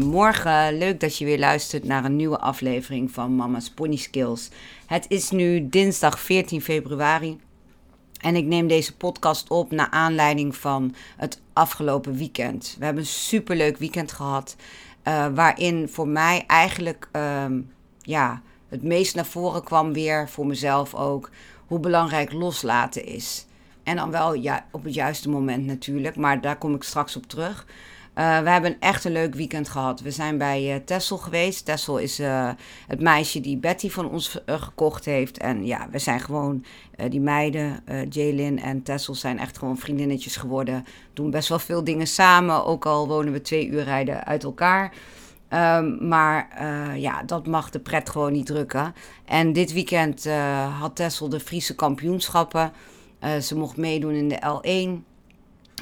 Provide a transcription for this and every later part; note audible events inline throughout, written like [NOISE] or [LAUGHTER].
Goedemorgen, leuk dat je weer luistert naar een nieuwe aflevering van Mama's Pony Skills. Het is nu dinsdag 14 februari en ik neem deze podcast op naar aanleiding van het afgelopen weekend. We hebben een superleuk weekend gehad. Uh, waarin voor mij eigenlijk um, ja, het meest naar voren kwam weer, voor mezelf ook, hoe belangrijk loslaten is. En dan wel ja, op het juiste moment natuurlijk, maar daar kom ik straks op terug. Uh, we hebben echt een leuk weekend gehad. We zijn bij uh, Tessel geweest. Tessel is uh, het meisje die Betty van ons gekocht heeft. En ja, we zijn gewoon, die meiden, Jaylin en Tessel zijn echt gewoon vriendinnetjes geworden. Doen best wel veel dingen samen, ook al wonen we twee uur rijden uit elkaar. Um, maar ja, dat mag de pret gewoon niet drukken. En dit weekend had Tessel de Friese kampioenschappen. ze mocht meedoen in de L1.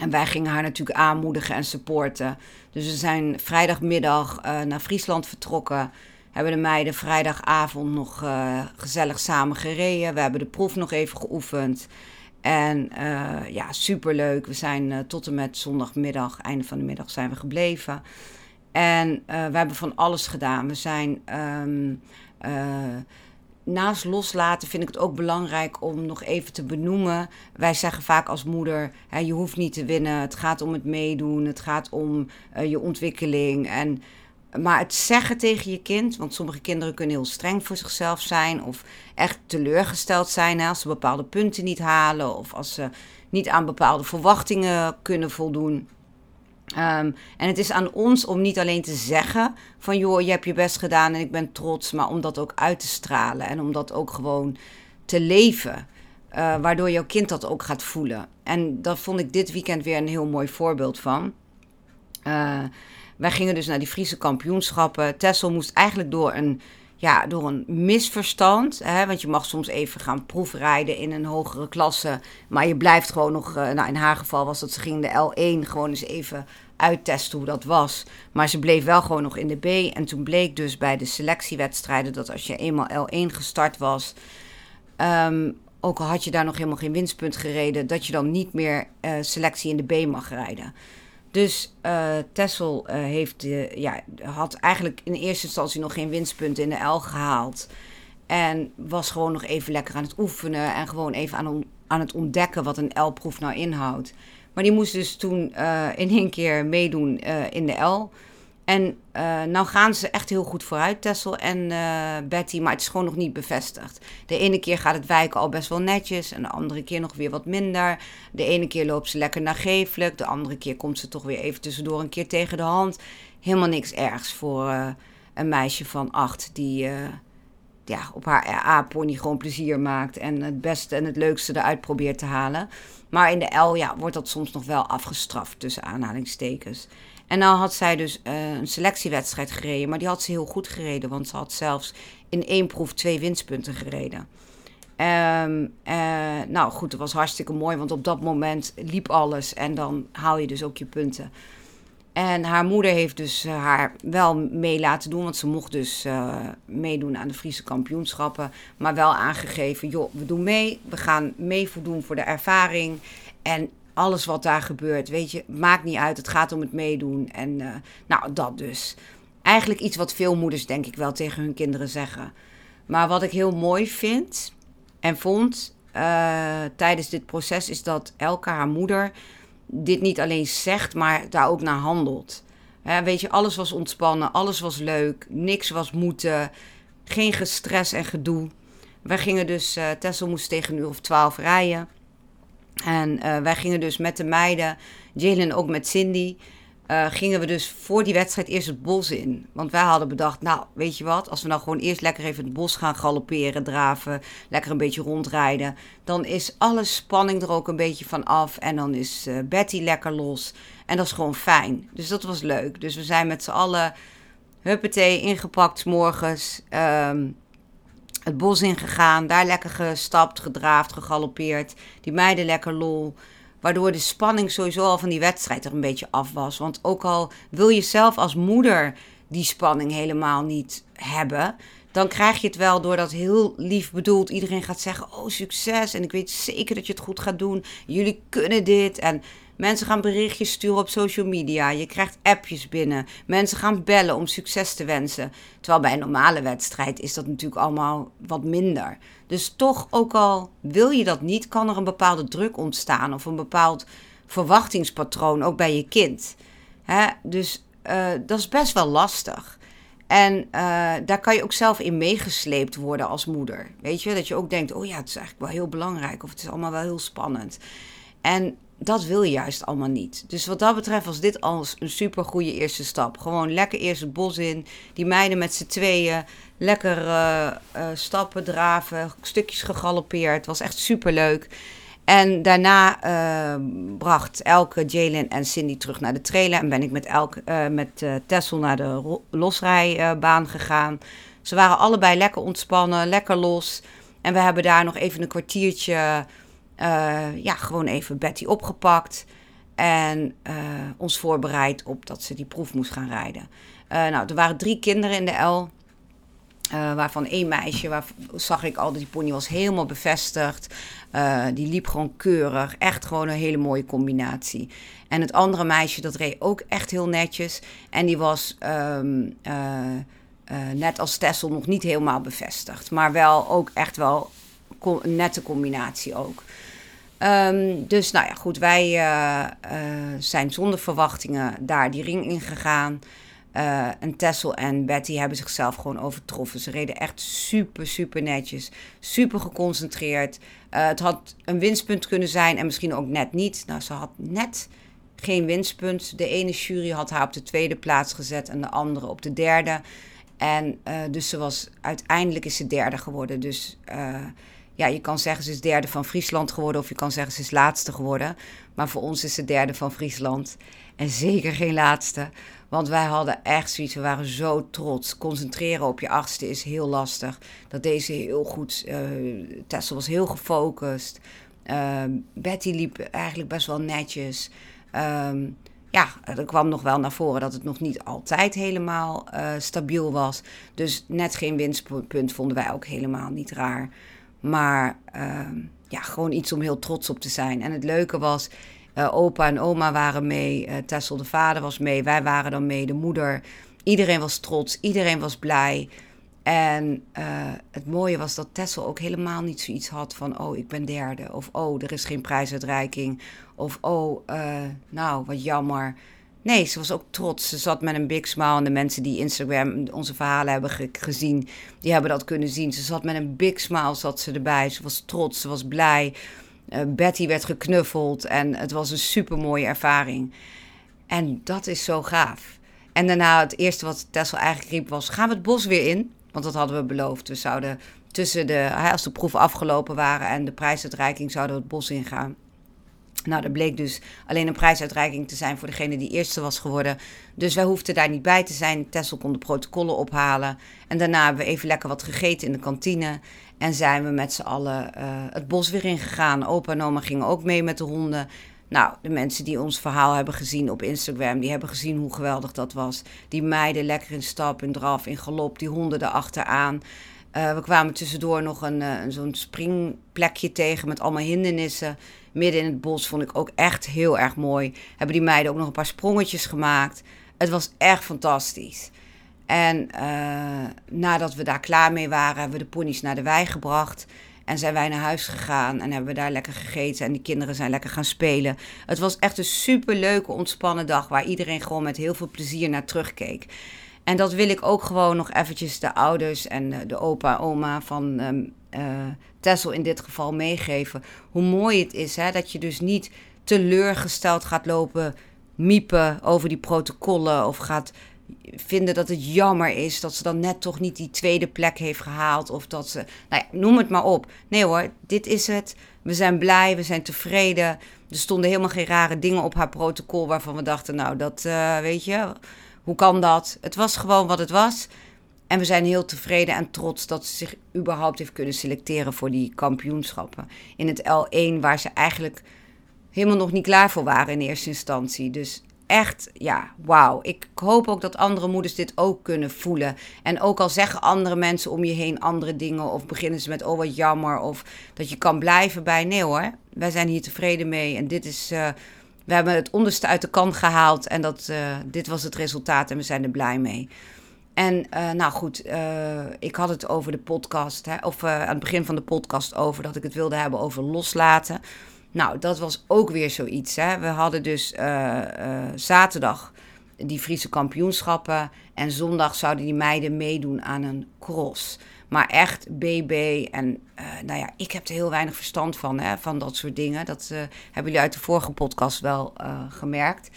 En wij gingen haar natuurlijk aanmoedigen en supporten. Dus we zijn vrijdagmiddag uh, naar Friesland vertrokken. Hebben de meiden vrijdagavond nog uh, gezellig samen gereden. We hebben de proef nog even geoefend. En uh, ja, superleuk. We zijn tot en met zondagmiddag, einde van de middag, zijn we gebleven. En we hebben van alles gedaan. We zijn um, naast loslaten vind ik het ook belangrijk om nog even te benoemen. Wij zeggen vaak als moeder: hè, je hoeft niet te winnen. Het gaat om het meedoen. Het gaat om uh, je ontwikkeling. En, maar het zeggen tegen je kind, want sommige kinderen kunnen heel streng voor zichzelf zijn of echt teleurgesteld zijn als ze bepaalde punten niet halen of als ze niet aan bepaalde verwachtingen kunnen voldoen. Um, en het is aan ons om niet alleen te zeggen van joh, je hebt je best gedaan en ik ben trots, maar om dat ook uit te stralen en om dat ook gewoon te leven. Uh, waardoor jouw kind dat ook gaat voelen. En dat vond ik dit weekend weer een heel mooi voorbeeld van. Uh, wij gingen dus naar die Friese kampioenschappen. Tessel moest eigenlijk door een ja, door een misverstand. Hè, want je mag soms even gaan proefrijden in een hogere klasse. Maar je blijft gewoon nog. Uh, nou, in haar geval was dat ze ging de L1 gewoon eens even uittesten hoe dat was. Maar ze bleef wel gewoon nog in de B. En toen bleek dus bij de selectiewedstrijden dat als je eenmaal L1 gestart was. Um, ook al had je daar nog helemaal geen winstpunt gereden, dat je dan niet meer uh, selectie in de B mag rijden. Dus uh, Tessel uh, heeft, uh, ja, had eigenlijk in eerste instantie nog geen winstpunten in de L gehaald. En was gewoon nog even lekker aan het oefenen en gewoon even aan, aan het ontdekken wat een L-proef nou inhoudt. Maar die moest dus toen in één keer meedoen in de L. En uh, nou gaan ze echt heel goed vooruit, Tessel en uh, Betty, maar het is gewoon nog niet bevestigd. De ene keer gaat het wijken al best wel netjes en de andere keer nog weer wat minder. De ene keer loopt ze lekker nagevelijk, de andere keer komt ze toch weer even tussendoor een keer tegen de hand. Helemaal niks ergs voor uh, een meisje van acht die ja, op haar A-pony gewoon plezier maakt en het beste en het leukste eruit probeert te halen. Maar in de L ja, wordt dat soms nog wel afgestraft tussen aanhalingstekens. En nou had zij dus uh, een selectiewedstrijd gereden, maar die had ze heel goed gereden, want ze had zelfs in één proef twee winstpunten gereden. Um, uh, nou goed, dat was hartstikke mooi, want op dat moment liep alles en dan haal je dus ook je punten. En haar moeder heeft dus uh, haar wel mee laten doen, want ze mocht dus meedoen aan de Friese kampioenschappen. Maar wel aangegeven, joh, we doen mee, we gaan mee voldoen voor de ervaring. En alles wat daar gebeurt, weet je, maakt niet uit. Het gaat om het meedoen. En uh, nou, dat dus. Eigenlijk iets wat veel moeders, denk ik, wel tegen hun kinderen zeggen. Maar wat ik heel mooi vind en vond uh, tijdens dit proces, is dat Elke, haar moeder, dit niet alleen zegt, maar daar ook naar handelt. He, weet je, alles was ontspannen, alles was leuk, niks was moeten, geen gestres en gedoe. Wij gingen dus, uh, Tessel moest tegen een uur of twaalf rijden. En uh, wij gingen dus met de meiden, Jalen ook met Cindy, uh, gingen we dus voor die wedstrijd eerst het bos in. Want wij hadden bedacht, nou, weet je wat, als we nou gewoon eerst lekker even het bos gaan galopperen, draven, lekker een beetje rondrijden, dan is alle spanning er ook een beetje van af en dan is uh, Betty lekker los. En dat is gewoon fijn. Dus dat was leuk. Dus we zijn met z'n allen, huppatee, ingepakt morgens, um, het bos ingegaan, daar lekker gestapt, gedraafd, gegalopeerd. Die meiden lekker lol. Waardoor de spanning sowieso al van die wedstrijd er een beetje af was. Want ook al wil je zelf als moeder die spanning helemaal niet hebben. Dan krijg je het wel doordat heel lief bedoeld iedereen gaat zeggen: Oh, succes. En ik weet zeker dat je het goed gaat doen. Jullie kunnen dit. En Mensen gaan berichtjes sturen op social media. Je krijgt appjes binnen. Mensen gaan bellen om succes te wensen. Terwijl bij een normale wedstrijd is dat natuurlijk allemaal wat minder. Dus toch, ook al wil je dat niet, kan er een bepaalde druk ontstaan of een bepaald verwachtingspatroon ook bij je kind. Hè? Dus uh, dat is best wel lastig. En uh, daar kan je ook zelf in meegesleept worden als moeder. Weet je, dat je ook denkt: oh ja, het is eigenlijk wel heel belangrijk of het is allemaal wel heel spannend. En dat wil je juist allemaal niet. Dus wat dat betreft was dit al een super goede eerste stap. Gewoon lekker eerst het bos in. Die meiden met z'n tweeën. Lekker uh, uh, stappen, draven. Stukjes gegalopeerd. Was echt super leuk. En daarna uh, bracht Elke, Jalen en Cindy terug naar de trailer. En ben ik met, Elke, met Tessel naar de losrijbaan gegaan. Ze waren allebei lekker ontspannen, lekker los. En we hebben daar nog even een kwartiertje uh, ja, gewoon even Betty opgepakt. En uh, ons voorbereid op dat ze die proef moest gaan rijden. Uh, nou, er waren drie kinderen in de L. waarvan één meisje, waar zag ik al, die pony was helemaal bevestigd. die liep gewoon keurig. Echt gewoon een hele mooie combinatie. En het andere meisje, dat reed ook echt heel netjes. En die was um, net als Tessel nog niet helemaal bevestigd. Maar wel ook echt wel een nette combinatie ook. Um, dus nou ja, goed, wij uh, uh, zijn zonder verwachtingen daar die ring in gegaan. Uh, en Tessel en Betty hebben zichzelf gewoon overtroffen. Ze reden echt super, super netjes. Super geconcentreerd. het had een winstpunt kunnen zijn en misschien ook net niet. Nou, ze had net geen winstpunt. De ene jury had haar op de tweede plaats gezet en de andere op de derde. En dus ze was uiteindelijk is ze derde geworden. Dus ja, je kan zeggen ze is derde van Friesland geworden of je kan zeggen ze is laatste geworden. Maar voor ons is ze derde van Friesland en zeker geen laatste. Want wij hadden echt zoiets, we waren zo trots. Concentreren op je achtste is heel lastig. Dat deze heel goed, uh, Tessel was heel gefocust. Uh, Betty liep eigenlijk best wel netjes. Um, ja, er kwam nog wel naar voren dat het nog niet altijd helemaal uh, stabiel was. Dus net geen winstpunt vonden wij ook helemaal niet raar. Maar uh, ja, gewoon iets om heel trots op te zijn. En het leuke was, uh, opa en oma waren mee, uh, Tessel de vader was mee, wij waren dan mee, de moeder. Iedereen was trots, iedereen was blij. En uh, het mooie was dat Tessel ook helemaal niet zoiets had van: oh, ik ben derde. Of oh, er is geen prijsuitreiking. Of oh, nou, wat jammer. Nee, ze was ook trots. Ze zat met een big smile. En de mensen die Instagram onze verhalen hebben gezien, die hebben dat kunnen zien. Ze zat met een big smile zat ze erbij. Ze was trots, ze was blij. Uh, Betty werd geknuffeld en het was een super mooie ervaring. En dat is zo gaaf. En daarna het eerste wat Tessel eigenlijk riep was: gaan we het bos weer in? Want dat hadden we beloofd. We zouden tussen de, als de proeven afgelopen waren en de prijsuitreiking, zouden we het bos ingaan. Nou, dat bleek dus alleen een prijsuitreiking te zijn voor degene die eerste was geworden. Dus wij hoefden daar niet bij te zijn. Tessel kon de protocollen ophalen. En daarna hebben we even lekker wat gegeten in de kantine. En zijn we met z'n allen uh, het bos weer ingegaan. Opa en oma gingen ook mee met de honden. Nou, de mensen die ons verhaal hebben gezien op Instagram, die hebben gezien hoe geweldig dat was. Die meiden lekker in stap, in draf, in galop, die honden erachteraan. Uh, we kwamen tussendoor nog een, uh, zo'n springplekje tegen met allemaal hindernissen midden in het bos. Vond ik ook echt heel erg mooi. Hebben die meiden ook nog een paar sprongetjes gemaakt. Het was echt fantastisch. En uh, nadat we daar klaar mee waren, hebben we de ponies naar de wei gebracht. En zijn wij naar huis gegaan en hebben we daar lekker gegeten. En die kinderen zijn lekker gaan spelen. Het was echt een super leuke, ontspannen dag. Waar iedereen gewoon met heel veel plezier naar terugkeek. En dat wil ik ook gewoon nog eventjes de ouders en de opa oma van um, uh, Tessel in dit geval meegeven. Hoe mooi het is hè, dat je dus niet teleurgesteld gaat lopen miepen over die protocollen of gaat vinden dat het jammer is dat ze dan net toch niet die tweede plek heeft gehaald. Of dat ze, nou ja, noem het maar op. Nee hoor, dit is het. We zijn blij, we zijn tevreden. Er stonden helemaal geen rare dingen op haar protocol waarvan we dachten, nou dat uh, weet je, hoe kan dat? Het was gewoon wat het was. En we zijn heel tevreden en trots dat ze zich überhaupt heeft kunnen selecteren voor die kampioenschappen. In het L1, waar ze eigenlijk helemaal nog niet klaar voor waren in eerste instantie. Dus echt, ja, wauw. Ik hoop ook dat andere moeders dit ook kunnen voelen. En ook al zeggen andere mensen om je heen andere dingen, of beginnen ze met, oh wat jammer, of dat je kan blijven bij, nee hoor, wij zijn hier tevreden mee. En dit is, uh, we hebben het onderste uit de kant gehaald en dat, uh, dit was het resultaat en we zijn er blij mee. En uh, nou goed, ik had het over de podcast, hè, of aan het begin van de podcast over dat ik het wilde hebben over loslaten. Nou, dat was ook weer zoiets. Hè. We hadden dus zaterdag die Friese kampioenschappen. En zondag zouden die meiden meedoen aan een cross. Maar echt BB. En nou ja, ik heb er heel weinig verstand van, hè, van dat soort dingen. Dat hebben jullie uit de vorige podcast wel gemerkt.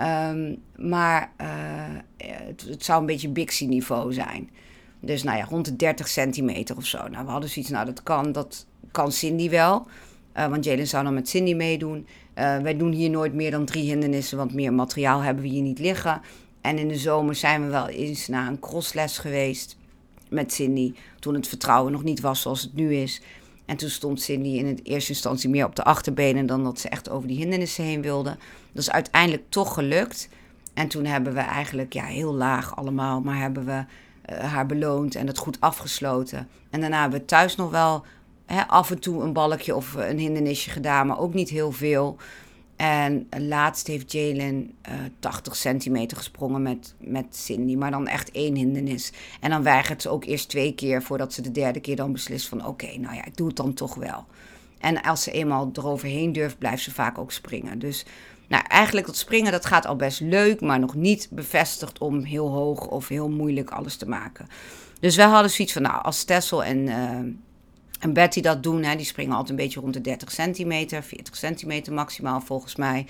Um, maar het, het, zou een beetje Bixie-niveau zijn. Dus nou ja, rond de 30 centimeter of zo. Nou, we hadden zoiets, nou dat kan, dat kan Cindy wel. Uh, want Jalen zou dan met Cindy meedoen. Wij doen hier nooit meer dan drie hindernissen, want meer materiaal hebben we hier niet liggen. En in de zomer zijn we wel eens naar een crossles geweest met Cindy. Toen het vertrouwen nog niet was zoals het nu is. En toen stond Cindy in het eerste instantie meer op de achterbenen dan dat ze echt over die hindernissen heen wilde. Dat is uiteindelijk toch gelukt. En toen hebben we eigenlijk, ja, heel laag allemaal, maar hebben we uh, haar beloond en het goed afgesloten. En daarna hebben we thuis nog wel af en toe een balkje of een hindernisje gedaan, maar ook niet heel veel. En laatst heeft Jalen uh, 80 centimeter gesprongen met, met Cindy, maar dan echt één hindernis. En dan weigert ze ook eerst twee keer voordat ze de derde keer dan beslist van oké, nou ja, ik doe het dan toch wel. En als ze eenmaal eroverheen durft, blijft ze vaak ook springen. Dus nou, eigenlijk dat springen, dat gaat al best leuk, maar nog niet bevestigd om heel hoog of heel moeilijk alles te maken. Dus wij hadden zoiets van, nou, als Tessel en... Uh, en Betty dat doen, hè, die springen altijd een beetje rond de 30 centimeter, 40 centimeter maximaal volgens mij.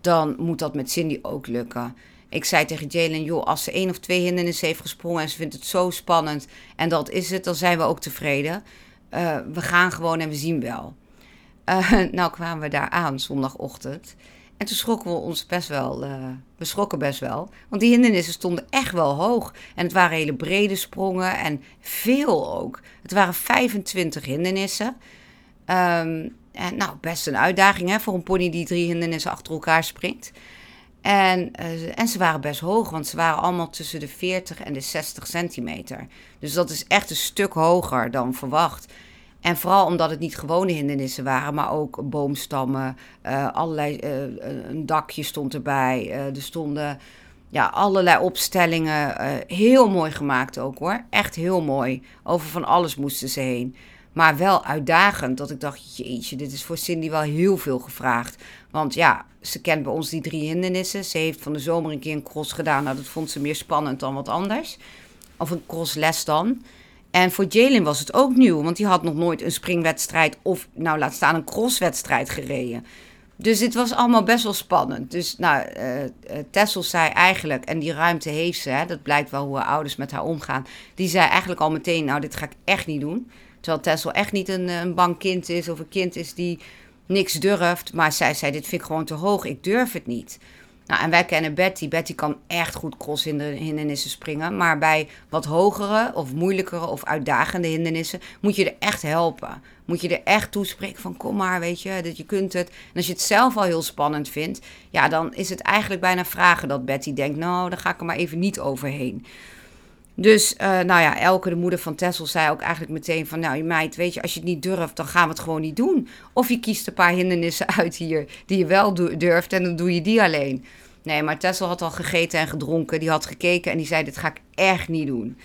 Dan moet dat met Cindy ook lukken. Ik zei tegen Jalen, joh, als ze één of twee hindernissen heeft gesprongen en ze vindt het zo spannend en dat is het, dan zijn we ook tevreden. Uh, we gaan gewoon en we zien wel. Uh, [LAUGHS] nou kwamen we daar aan zondagochtend. En toen schrokken we ons best wel, uh, we schrokken best wel. Want die hindernissen stonden echt wel hoog. En het waren hele brede sprongen en veel ook. Het waren 25 hindernissen. Um, en nou, best een uitdaging hè, voor een pony die drie hindernissen achter elkaar springt. En, uh, en ze waren best hoog, want ze waren allemaal tussen de 40 en de 60 centimeter. Dus dat is echt een stuk hoger dan verwacht. En vooral omdat het niet gewone hindernissen waren, maar ook boomstammen, uh, allerlei, uh, een dakje stond erbij. Er stonden ja, allerlei opstellingen. heel mooi gemaakt ook hoor. Echt heel mooi. Over van alles moesten ze heen. Maar wel uitdagend dat ik dacht, jeetje, dit is voor Cindy wel heel veel gevraagd. Want ja, ze kent bij ons die drie hindernissen. Ze heeft van de zomer een keer een cross gedaan. Nou, dat vond ze meer spannend dan wat anders. Of een crossles dan. En voor Jalen was het ook nieuw, want die had nog nooit een springwedstrijd of, nou laat staan, een crosswedstrijd gereden. Dus dit was allemaal best wel spannend. Dus nou, uh, Tessel zei eigenlijk, en die ruimte heeft ze, hè, dat blijkt wel hoe haar ouders met haar omgaan. Die zei eigenlijk al meteen, nou dit ga ik echt niet doen. Terwijl Tessel echt niet een, een bang kind is of een kind is die niks durft. Maar zij zei, dit vind ik gewoon te hoog, ik durf het niet. Nou, en wij kennen Betty. Betty kan echt goed cross hindernissen springen. Maar bij wat hogere of moeilijkere of uitdagende hindernissen moet je er echt helpen. Moet je er echt toespreken van kom maar, weet je, dat je kunt het. En als je het zelf al heel spannend vindt, ja, dan is het eigenlijk bijna vragen dat Betty denkt, nou, dan ga ik er maar even niet overheen. Dus, uh, nou ja, Elke, de moeder van Tessel, zei ook eigenlijk meteen van... nou, je meid, weet je, als je het niet durft, dan gaan we het gewoon niet doen. Of je kiest een paar hindernissen [LAUGHS] uit hier die je wel durft en dan doe je die alleen. Nee, maar Tessel had al gegeten en gedronken. Die had gekeken en die zei, dit ga ik echt niet doen.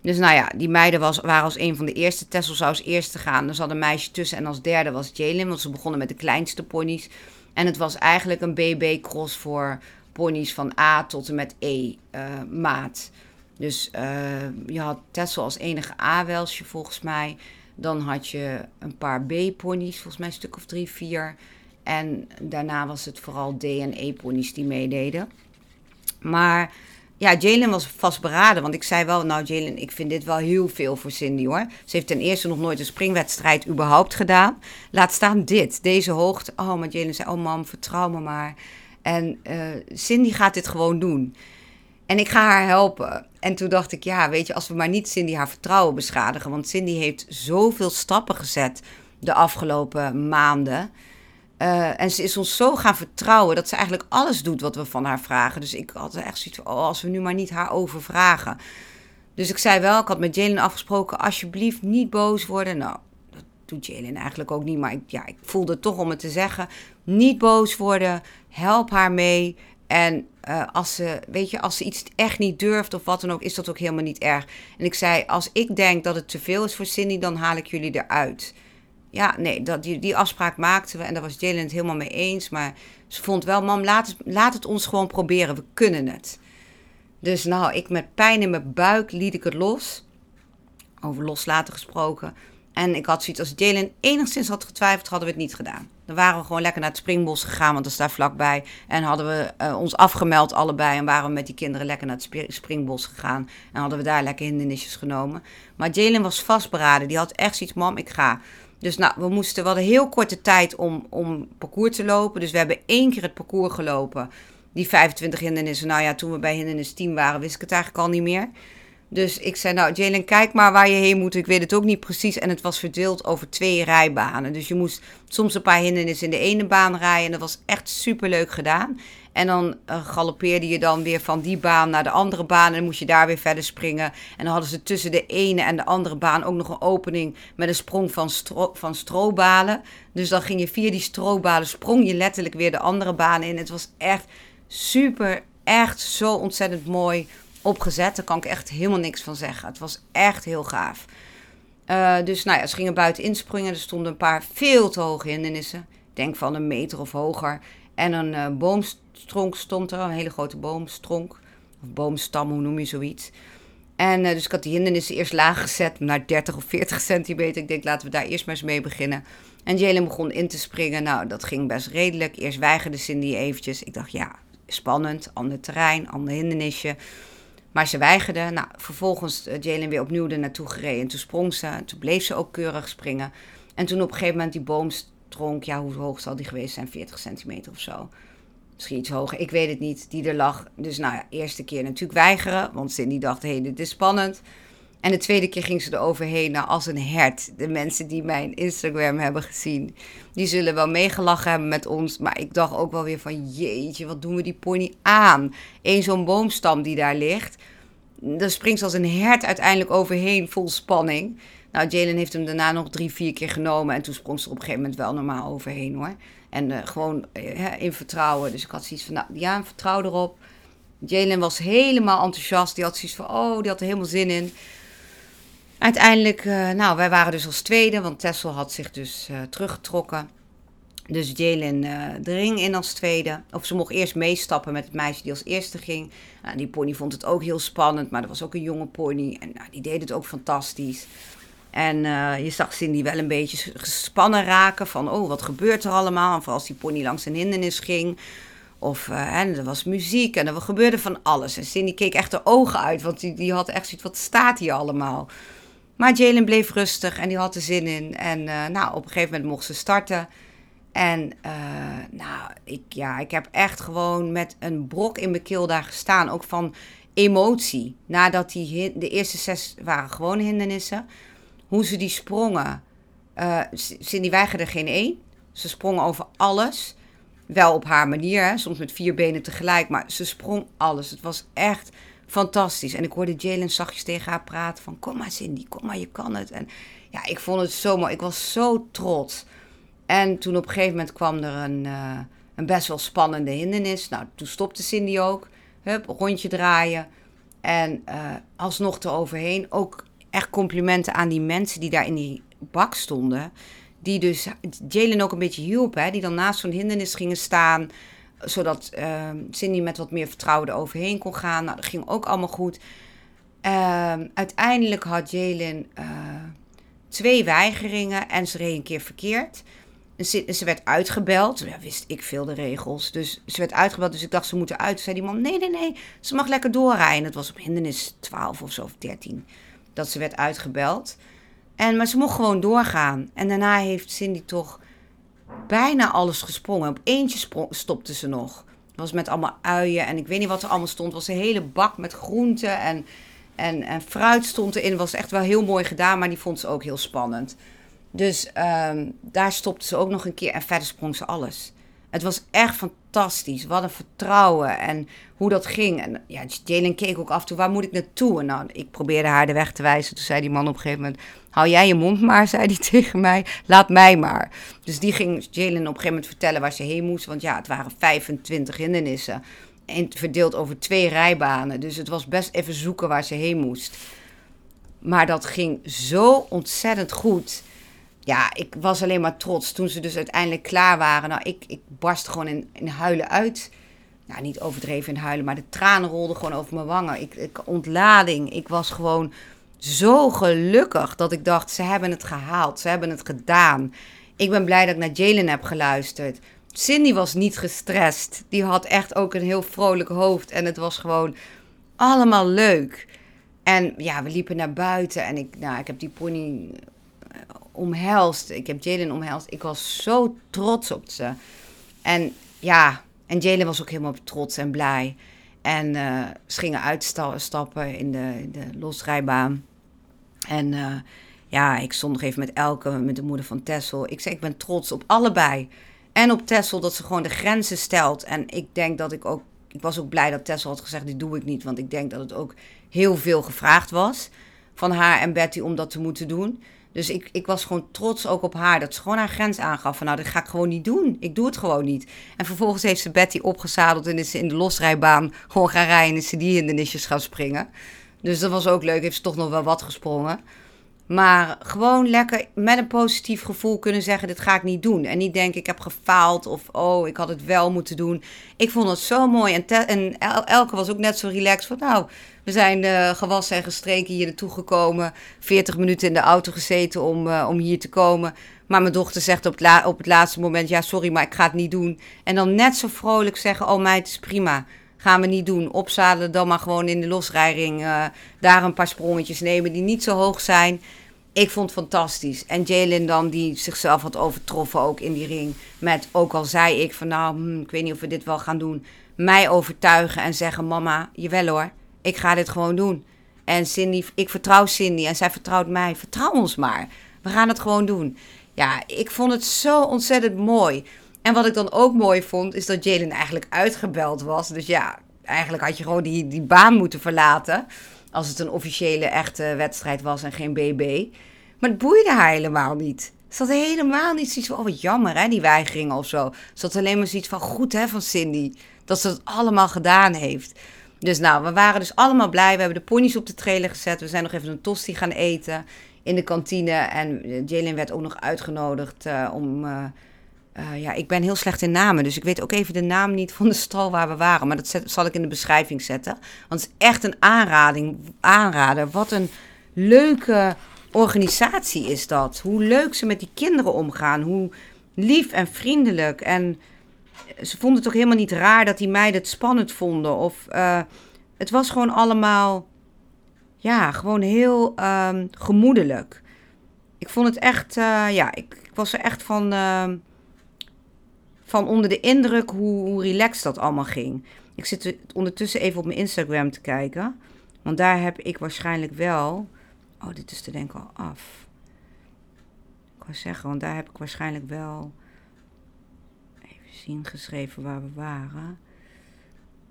Dus nou ja, die meiden was, waren als een van de eerste. Tessel zou als eerste gaan. Er zat een meisje tussen en als derde was Jalen. Want ze begonnen met de kleinste ponies. En het was eigenlijk een BB-cross voor ponies van A tot en met E uh, maat. Dus uh, je had Tessel als enige A-welsje volgens mij. Dan had je een paar B-ponies, volgens mij een stuk of drie, vier. En daarna was het vooral D en E-ponies die meededen. Maar ja, Jalen was vastberaden. Want ik zei wel, nou Jalen, ik vind dit wel heel veel voor Cindy hoor. Ze heeft ten eerste nog nooit een springwedstrijd überhaupt gedaan. Laat staan dit, deze hoogte. Oh, maar Jalen zei, oh mam, vertrouw me maar. En uh, Cindy gaat dit gewoon doen. En ik ga haar helpen. En toen dacht ik, ja, weet je, als we maar niet Cindy haar vertrouwen beschadigen. Want Cindy heeft zoveel stappen gezet de afgelopen maanden. Uh, en ze is ons zo gaan vertrouwen dat ze eigenlijk alles doet wat we van haar vragen. Dus ik had echt zoiets van, oh, als we nu maar niet haar overvragen. Dus ik zei wel, ik had met Jalen afgesproken, alsjeblieft niet boos worden. Nou, dat doet Jalen eigenlijk ook niet, maar ik, ja, ik voelde toch om het te zeggen. Niet boos worden, help haar mee. En uh, als, ze, weet je, als ze iets echt niet durft of wat dan ook, is dat ook helemaal niet erg. En ik zei, als ik denk dat het te veel is voor Cindy, dan haal ik jullie eruit ja, nee, dat, die, die afspraak maakten we en daar was Jalen het helemaal mee eens. Maar ze vond wel, mam, laat het, laat het ons gewoon proberen, we kunnen het. Dus nou, ik met pijn in mijn buik liet ik het los. Over loslaten gesproken. En ik had zoiets, als Jalen enigszins had getwijfeld, hadden we het niet gedaan. Dan waren we gewoon lekker naar het springbos gegaan, want dat is daar vlakbij. En hadden we uh, ons afgemeld allebei en waren we met die kinderen lekker naar het springbos gegaan. En hadden we daar lekker hindernisjes genomen. Maar Jalen was vastberaden, die had echt zoiets, mam, ik ga. Dus nou, we moesten wel een heel korte tijd om, om parcours te lopen. Dus we hebben één keer het parcours gelopen. Die 25 hindernissen. Nou ja, toen we bij hindernis 10 waren, wist ik het eigenlijk al niet meer. Dus ik zei, nou Jalen, kijk maar waar je heen moet. Ik weet het ook niet precies. En het was verdeeld over twee rijbanen. Dus je moest soms een paar hindernissen in de ene baan rijden. En dat was echt super leuk gedaan. En dan uh, galoppeerde je dan weer van die baan naar de andere baan. En dan moest je daar weer verder springen. En dan hadden ze tussen de ene en de andere baan ook nog een opening met een sprong van, stro van strobalen. Dus dan ging je via die strobalen, sprong je letterlijk weer de andere baan in. Het was echt super, echt zo ontzettend mooi opgezet. Daar kan ik echt helemaal niks van zeggen. Het was echt heel gaaf. Uh, dus nou ja, ze gingen buiten inspringen. Er stonden een paar veel te hoge hindernissen. Denk van een meter of hoger. En een uh, boomstronk stond er, een hele grote boomstronk. Of boomstam, hoe noem je zoiets. En uh, dus ik had die hindernissen eerst laag gezet, naar 30 of 40 centimeter. Ik denk, laten we daar eerst maar eens mee beginnen. En Jalen begon in te springen. Nou, dat ging best redelijk. Eerst weigerde Cindy eventjes. Ik dacht, ja, spannend, ander terrein, ander hindernisje. Maar ze weigerde. Nou, vervolgens uh, Jalen weer opnieuw naartoe gereden. En toen sprong ze. En toen bleef ze ook keurig springen. En toen op een gegeven moment die boomstronk, ja, hoe hoog zal die geweest zijn? 40 centimeter of zo. Misschien iets hoger, ik weet het niet, die er lag. Dus nou ja, eerste keer natuurlijk weigeren, want Cindy dacht, hé, hey, dit is spannend. En de tweede keer ging ze er overheen, als een hert. De mensen die mijn Instagram hebben gezien, die zullen wel meegelachen hebben met ons. Maar ik dacht ook wel weer van, jeetje, wat doen we die pony aan? Eén zo'n boomstam die daar ligt. Daar springt ze als een hert uiteindelijk overheen, vol spanning. Nou, Jalen heeft hem daarna nog drie, vier keer genomen. En toen sprong ze er op een gegeven moment wel normaal overheen hoor. En uh, gewoon uh, in vertrouwen. Dus ik had zoiets van, nou ja, vertrouw erop. Jalen was helemaal enthousiast. Die had zoiets van, oh, die had er helemaal zin in. Uiteindelijk, uh, nou, wij waren dus als tweede, want Tessel had zich dus teruggetrokken. Dus Jalen de ring in als tweede. Of ze mocht eerst meestappen met het meisje die als eerste ging. Nou, die pony vond het ook heel spannend, maar dat was ook een jonge pony. En nou, die deed het ook fantastisch. En je zag Cindy wel een beetje gespannen raken van, oh, wat gebeurt er allemaal? En vooral als die pony langs een hindernis ging. Of uh, er was muziek en er gebeurde van alles. En Cindy keek echt de ogen uit, want die, die had echt zoiets, wat staat hier allemaal? Maar Jalen bleef rustig en die had er zin in. En uh, nou, op een gegeven moment mocht ze starten. En nou, ik, ja, ik heb echt gewoon met een brok in mijn keel daar gestaan. Ook van emotie. Nadat die, de eerste zes waren gewoon hindernissen hoe ze die sprongen. Uh, Cindy weigerde geen één. Ze sprong over alles. Wel op haar manier, hè? soms met vier benen tegelijk, maar ze sprong alles. Het was echt fantastisch. En ik hoorde Jalen zachtjes tegen haar praten van... kom maar Cindy, kom maar, je kan het. En ja, ik vond het zo mooi. Ik was zo trots. En toen op een gegeven moment kwam er een, uh, een best wel spannende hindernis. Nou, toen stopte Cindy ook. Hup, rondje draaien. En uh, alsnog te overheen. Ook echt complimenten aan die mensen die daar in die bak stonden. Die dus Jalen ook een beetje hielpen. Die dan naast zo'n hindernis gingen staan. Zodat uh, Cindy met wat meer vertrouwen eroverheen kon gaan. Nou, dat ging ook allemaal goed. Uh, uiteindelijk had Jalen uh, twee weigeringen en ze reed een keer verkeerd. ze, ze werd uitgebeld. Ja, wist ik veel de regels. Dus ze werd uitgebeld. Dus ik dacht, ze moeten uit. Toen zei die man, nee, nee, nee. Ze mag lekker doorrijden. Het was op hindernis 12 of zo, of 13. Dat ze werd uitgebeld. En, maar ze mocht gewoon doorgaan. En daarna heeft Cindy toch bijna alles gesprongen. Op eentje sprong, stopte ze nog. Was met allemaal uien en ik weet niet wat er allemaal stond. Was een hele bak met groenten en, en, en fruit stond erin. Was echt wel heel mooi gedaan, maar die vond ze ook heel spannend. Dus um, daar stopte ze ook nog een keer en verder sprong ze alles. Het was echt fantastisch. Wat een vertrouwen en hoe dat ging. En ja, Jalen keek ook af en toe, waar moet ik naartoe? En nou, ik probeerde haar de weg te wijzen. Toen zei die man op een gegeven moment, hou jij je mond maar, zei hij [LAUGHS] tegen mij. Laat mij maar. Dus die ging Jalen op een gegeven moment vertellen waar ze heen moest. Want ja, het waren 25 hindernissen. En verdeeld over twee rijbanen. Dus het was best even zoeken waar ze heen moest. Maar dat ging zo ontzettend goed ja, ik was alleen maar trots toen ze dus uiteindelijk klaar waren. Nou, ik, ik barst gewoon in, in huilen uit. Nou, niet overdreven in huilen, maar de tranen rolden gewoon over mijn wangen. Ik, ik, ontlading. Ik was gewoon zo gelukkig dat ik dacht, ze hebben het gehaald. Ze hebben het gedaan. Ik ben blij dat ik naar Jalen heb geluisterd. Cindy was niet gestrest. Die had echt ook een heel vrolijk hoofd. En het was gewoon allemaal leuk. En ja, we liepen naar buiten. En ik, nou, ik heb die pony omhelst. Ik heb Jalen omhelst. Ik was zo trots op ze. En ja, en Jalen was ook helemaal trots en blij. En uh, ze gingen uitstappen in de, de losrijbaan. En uh, ja, ik stond nog even met Elke, met de moeder van Tessel. Ik zei, ik ben trots op allebei. En op Tessel dat ze gewoon de grenzen stelt. En ik denk dat ik ook... Ik was ook blij dat Tessel had gezegd, dit doe ik niet. Want ik denk dat het ook heel veel gevraagd was van haar en Betty om dat te moeten doen. Dus ik, ik was gewoon trots ook op haar. Dat ze gewoon haar grens aangaf. Van nou, dat ga ik gewoon niet doen. Ik doe het gewoon niet. En vervolgens heeft ze Betty opgezadeld. En is ze in de losrijbaan gewoon gaan rijden. En is ze die hindernisjes gaan springen. Dus dat was ook leuk. Heeft ze toch nog wel wat gesprongen. Maar gewoon lekker met een positief gevoel kunnen zeggen: dit ga ik niet doen. En niet denken: ik heb gefaald of oh, ik had het wel moeten doen. Ik vond het zo mooi. En, en Elke was ook net zo relaxed van: nou, we zijn uh, gewassen en gestreken hier naartoe gekomen. 40 minuten in de auto gezeten om, uh, om hier te komen. Maar mijn dochter zegt op het, op het laatste moment: ja, sorry, maar ik ga het niet doen. En dan net zo vrolijk zeggen: oh, meid, het is prima. Gaan we niet doen. Opzadelen dan maar gewoon in de losrijding. Uh, daar een paar sprongetjes nemen die niet zo hoog zijn. Ik vond het fantastisch. En Jalen dan, die zichzelf had overtroffen ook in die ring. Met, ook al zei ik van nou, hm, ik weet niet of we dit wel gaan doen. Mij overtuigen en zeggen, mama, jawel hoor, ik ga dit gewoon doen. En Cindy, ik vertrouw Cindy en zij vertrouwt mij. Vertrouw ons maar. We gaan het gewoon doen. Ja, ik vond het zo ontzettend mooi. En wat ik dan ook mooi vond, is dat Jalen eigenlijk uitgebeld was. Dus ja, eigenlijk had je gewoon die, die baan moeten verlaten. Als het een officiële echte wedstrijd was en geen BB. Maar het boeide haar helemaal niet. Ze had helemaal niet zoiets van, oh wat jammer hè, die weigering of zo. Ze had alleen maar zoiets van, goed hè, van Cindy. Dat ze het allemaal gedaan heeft. Dus nou, we waren dus allemaal blij. We hebben de ponies op de trailer gezet. We zijn nog even een tosti gaan eten in de kantine. En eh, Jalen werd ook nog uitgenodigd uh, om... Uh, uh, ja, ik ben heel slecht in namen, dus ik weet ook even de naam niet van de stal waar we waren. Maar dat zet, zal ik in de beschrijving zetten. Want het is echt een aanrading, aanrader. Wat een leuke organisatie is dat. Hoe leuk ze met die kinderen omgaan. Hoe lief en vriendelijk. En ze vonden het toch helemaal niet raar dat die meiden het spannend vonden. Of uh, het was gewoon allemaal, ja, gewoon heel um, gemoedelijk. Ik vond het echt, uh, ja, ik, ik, was er echt van, uh, van onder de indruk hoe, hoe relaxed dat allemaal ging. Ik zit ondertussen even op mijn Instagram te kijken. Want daar heb ik waarschijnlijk wel. Oh, dit is te denken al af. Ik wou zeggen, want daar heb ik waarschijnlijk wel zien geschreven waar we waren.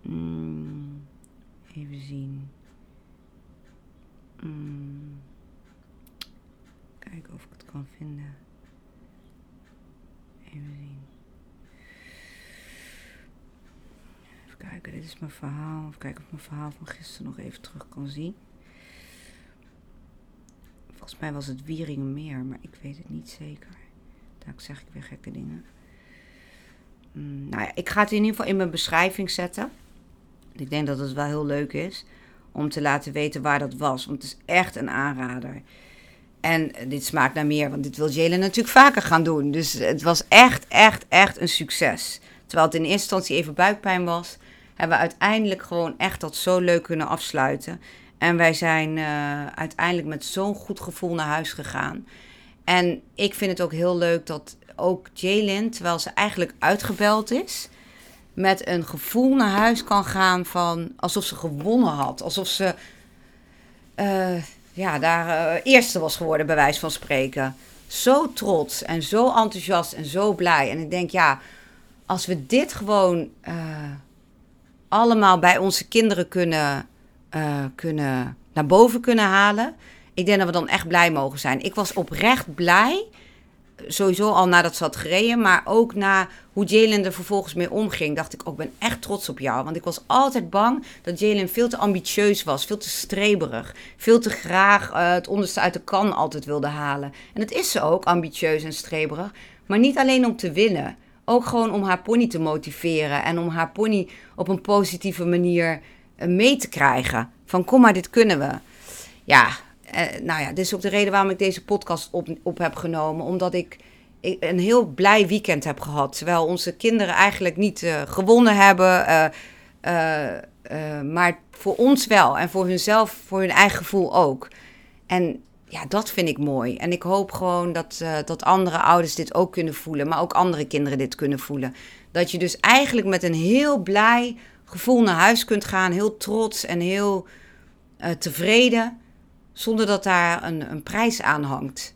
Mm, even zien. Mm, kijken of ik het kan vinden. Even zien. Even kijken, dit is mijn verhaal. Even kijken of mijn verhaal van gisteren nog even terug kan zien. Volgens mij was het Wieringenmeer, maar ik weet het niet zeker. Daar zeg ik weer gekke dingen. Mm, nou ja, ik ga het in ieder geval in mijn beschrijving zetten. Ik denk dat het wel heel leuk is om te laten weten waar dat was. Want het is echt een aanrader. En dit smaakt naar meer, want dit wil Jalen natuurlijk vaker gaan doen. Dus het was echt, echt, echt een succes. Terwijl het in eerste instantie even buikpijn was, hebben we uiteindelijk gewoon echt dat zo leuk kunnen afsluiten. En wij zijn uh, uiteindelijk met zo'n goed gevoel naar huis gegaan. En ik vind het ook heel leuk dat ook Jalen, terwijl ze eigenlijk uitgebeld is, met een gevoel naar huis kan gaan van alsof ze gewonnen had. Alsof ze uh, ja, daar uh, eerste was geworden, bij wijze van spreken. Zo trots en zo enthousiast en zo blij. En ik denk, ja, als we dit gewoon allemaal bij onze kinderen kunnen, kunnen naar boven kunnen halen. Ik denk dat we dan echt blij mogen zijn. Ik was oprecht blij sowieso al nadat ze had gereden, maar ook na hoe Jalen er vervolgens mee omging, dacht ik ook, oh, ben echt trots op jou. Want ik was altijd bang dat Jalen veel te ambitieus was, veel te streberig, veel te graag uh, het onderste uit de kan altijd wilde halen. En dat is ze ook, ambitieus en streberig, maar niet alleen om te winnen. Ook gewoon om haar pony te motiveren en om haar pony op een positieve manier uh, mee te krijgen. Van kom maar, dit kunnen we. Ja, uh, nou ja, dit is ook de reden waarom ik deze podcast op, op heb genomen. Omdat ik, een heel blij weekend heb gehad. Terwijl onze kinderen eigenlijk niet uh, gewonnen hebben. Uh, maar voor ons wel. En voor hunzelf, voor hun eigen gevoel ook. En ja, dat vind ik mooi. En ik hoop gewoon dat, dat andere ouders dit ook kunnen voelen. Maar ook andere kinderen dit kunnen voelen. Dat je dus eigenlijk met een heel blij gevoel naar huis kunt gaan. Heel trots en heel tevreden zonder dat daar een, een prijs aan hangt.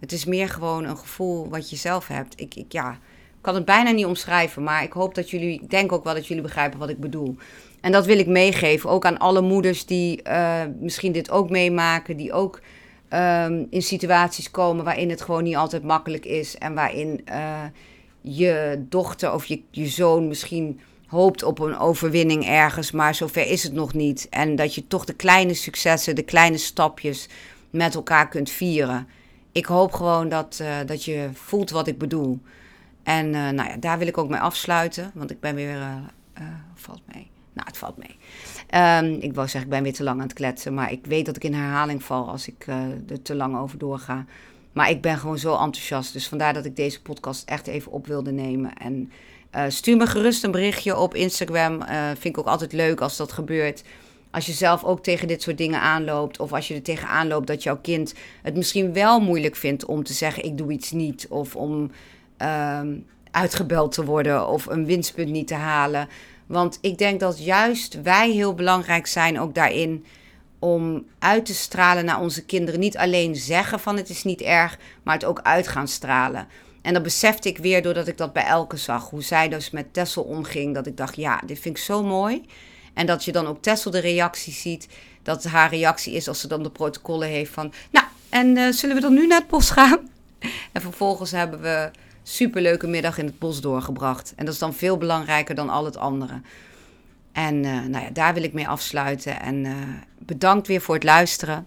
Het is meer gewoon een gevoel wat je zelf hebt. Ik, ik ja, kan het bijna niet omschrijven, maar ik hoop dat jullie, ik denk ook wel dat jullie begrijpen wat ik bedoel. En dat wil ik meegeven, ook aan alle moeders die uh, misschien dit ook meemaken, die ook um, in situaties komen waarin het gewoon niet altijd makkelijk is en waarin uh, je dochter of je, je zoon misschien hoopt op een overwinning ergens, maar zover is het nog niet. En dat je toch de kleine successen, de kleine stapjes met elkaar kunt vieren. Ik hoop gewoon dat, uh, dat je voelt wat ik bedoel. En uh, nou ja, daar wil ik ook mee afsluiten, want ik ben weer. Valt mee. Nou, het valt mee. Um, ik wou zeggen, ik ben weer te lang aan het kletsen, maar ik weet dat ik in herhaling val als ik er te lang over doorga. Maar ik ben gewoon zo enthousiast. Dus vandaar dat ik deze podcast echt even op wilde nemen. En uh, stuur me gerust een berichtje op Instagram. Uh, vind ik ook altijd leuk als dat gebeurt. Als je zelf ook tegen dit soort dingen aanloopt. Of als je er tegenaan loopt dat jouw kind het misschien wel moeilijk vindt om te zeggen: Ik doe iets niet. Of om uh, uitgebeld te worden. Of een winstpunt niet te halen. Want ik denk dat juist wij heel belangrijk zijn ook daarin. Om uit te stralen naar onze kinderen. Niet alleen zeggen van het is niet erg, maar het ook uit gaan stralen. En dat besefte ik weer doordat ik dat bij Elke zag. Hoe zij dus met Tessel omging. Dat ik dacht, ja, dit vind ik zo mooi. En dat je dan ook Tessel de reactie ziet. Dat haar reactie is als ze dan de protocollen heeft van... Nou, en uh, zullen we dan nu naar het bos gaan? [LAUGHS] En vervolgens hebben we superleuke middag in het bos doorgebracht. En dat is dan veel belangrijker dan al het andere. En uh, nou ja, daar wil ik mee afsluiten. En uh, bedankt weer voor het luisteren.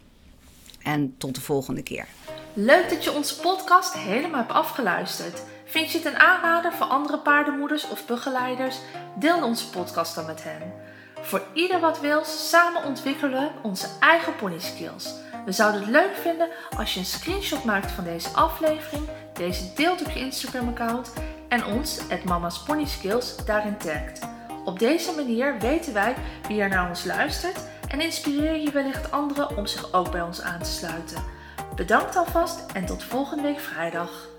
En tot de volgende keer. Leuk dat je onze podcast helemaal hebt afgeluisterd. Vind je het een aanrader voor andere paardenmoeders of begeleiders? Deel onze podcast dan met hen. Voor ieder wat wil, samen ontwikkelen we onze eigen pony skills. We zouden het leuk vinden als je een screenshot maakt van deze aflevering, deze deelt op je Instagram account en ons, het Mama's Skills, daarin tagt. Op deze manier weten wij wie er naar ons luistert en inspireer je wellicht anderen om zich ook bij ons aan te sluiten. Bedankt alvast en tot volgende week vrijdag.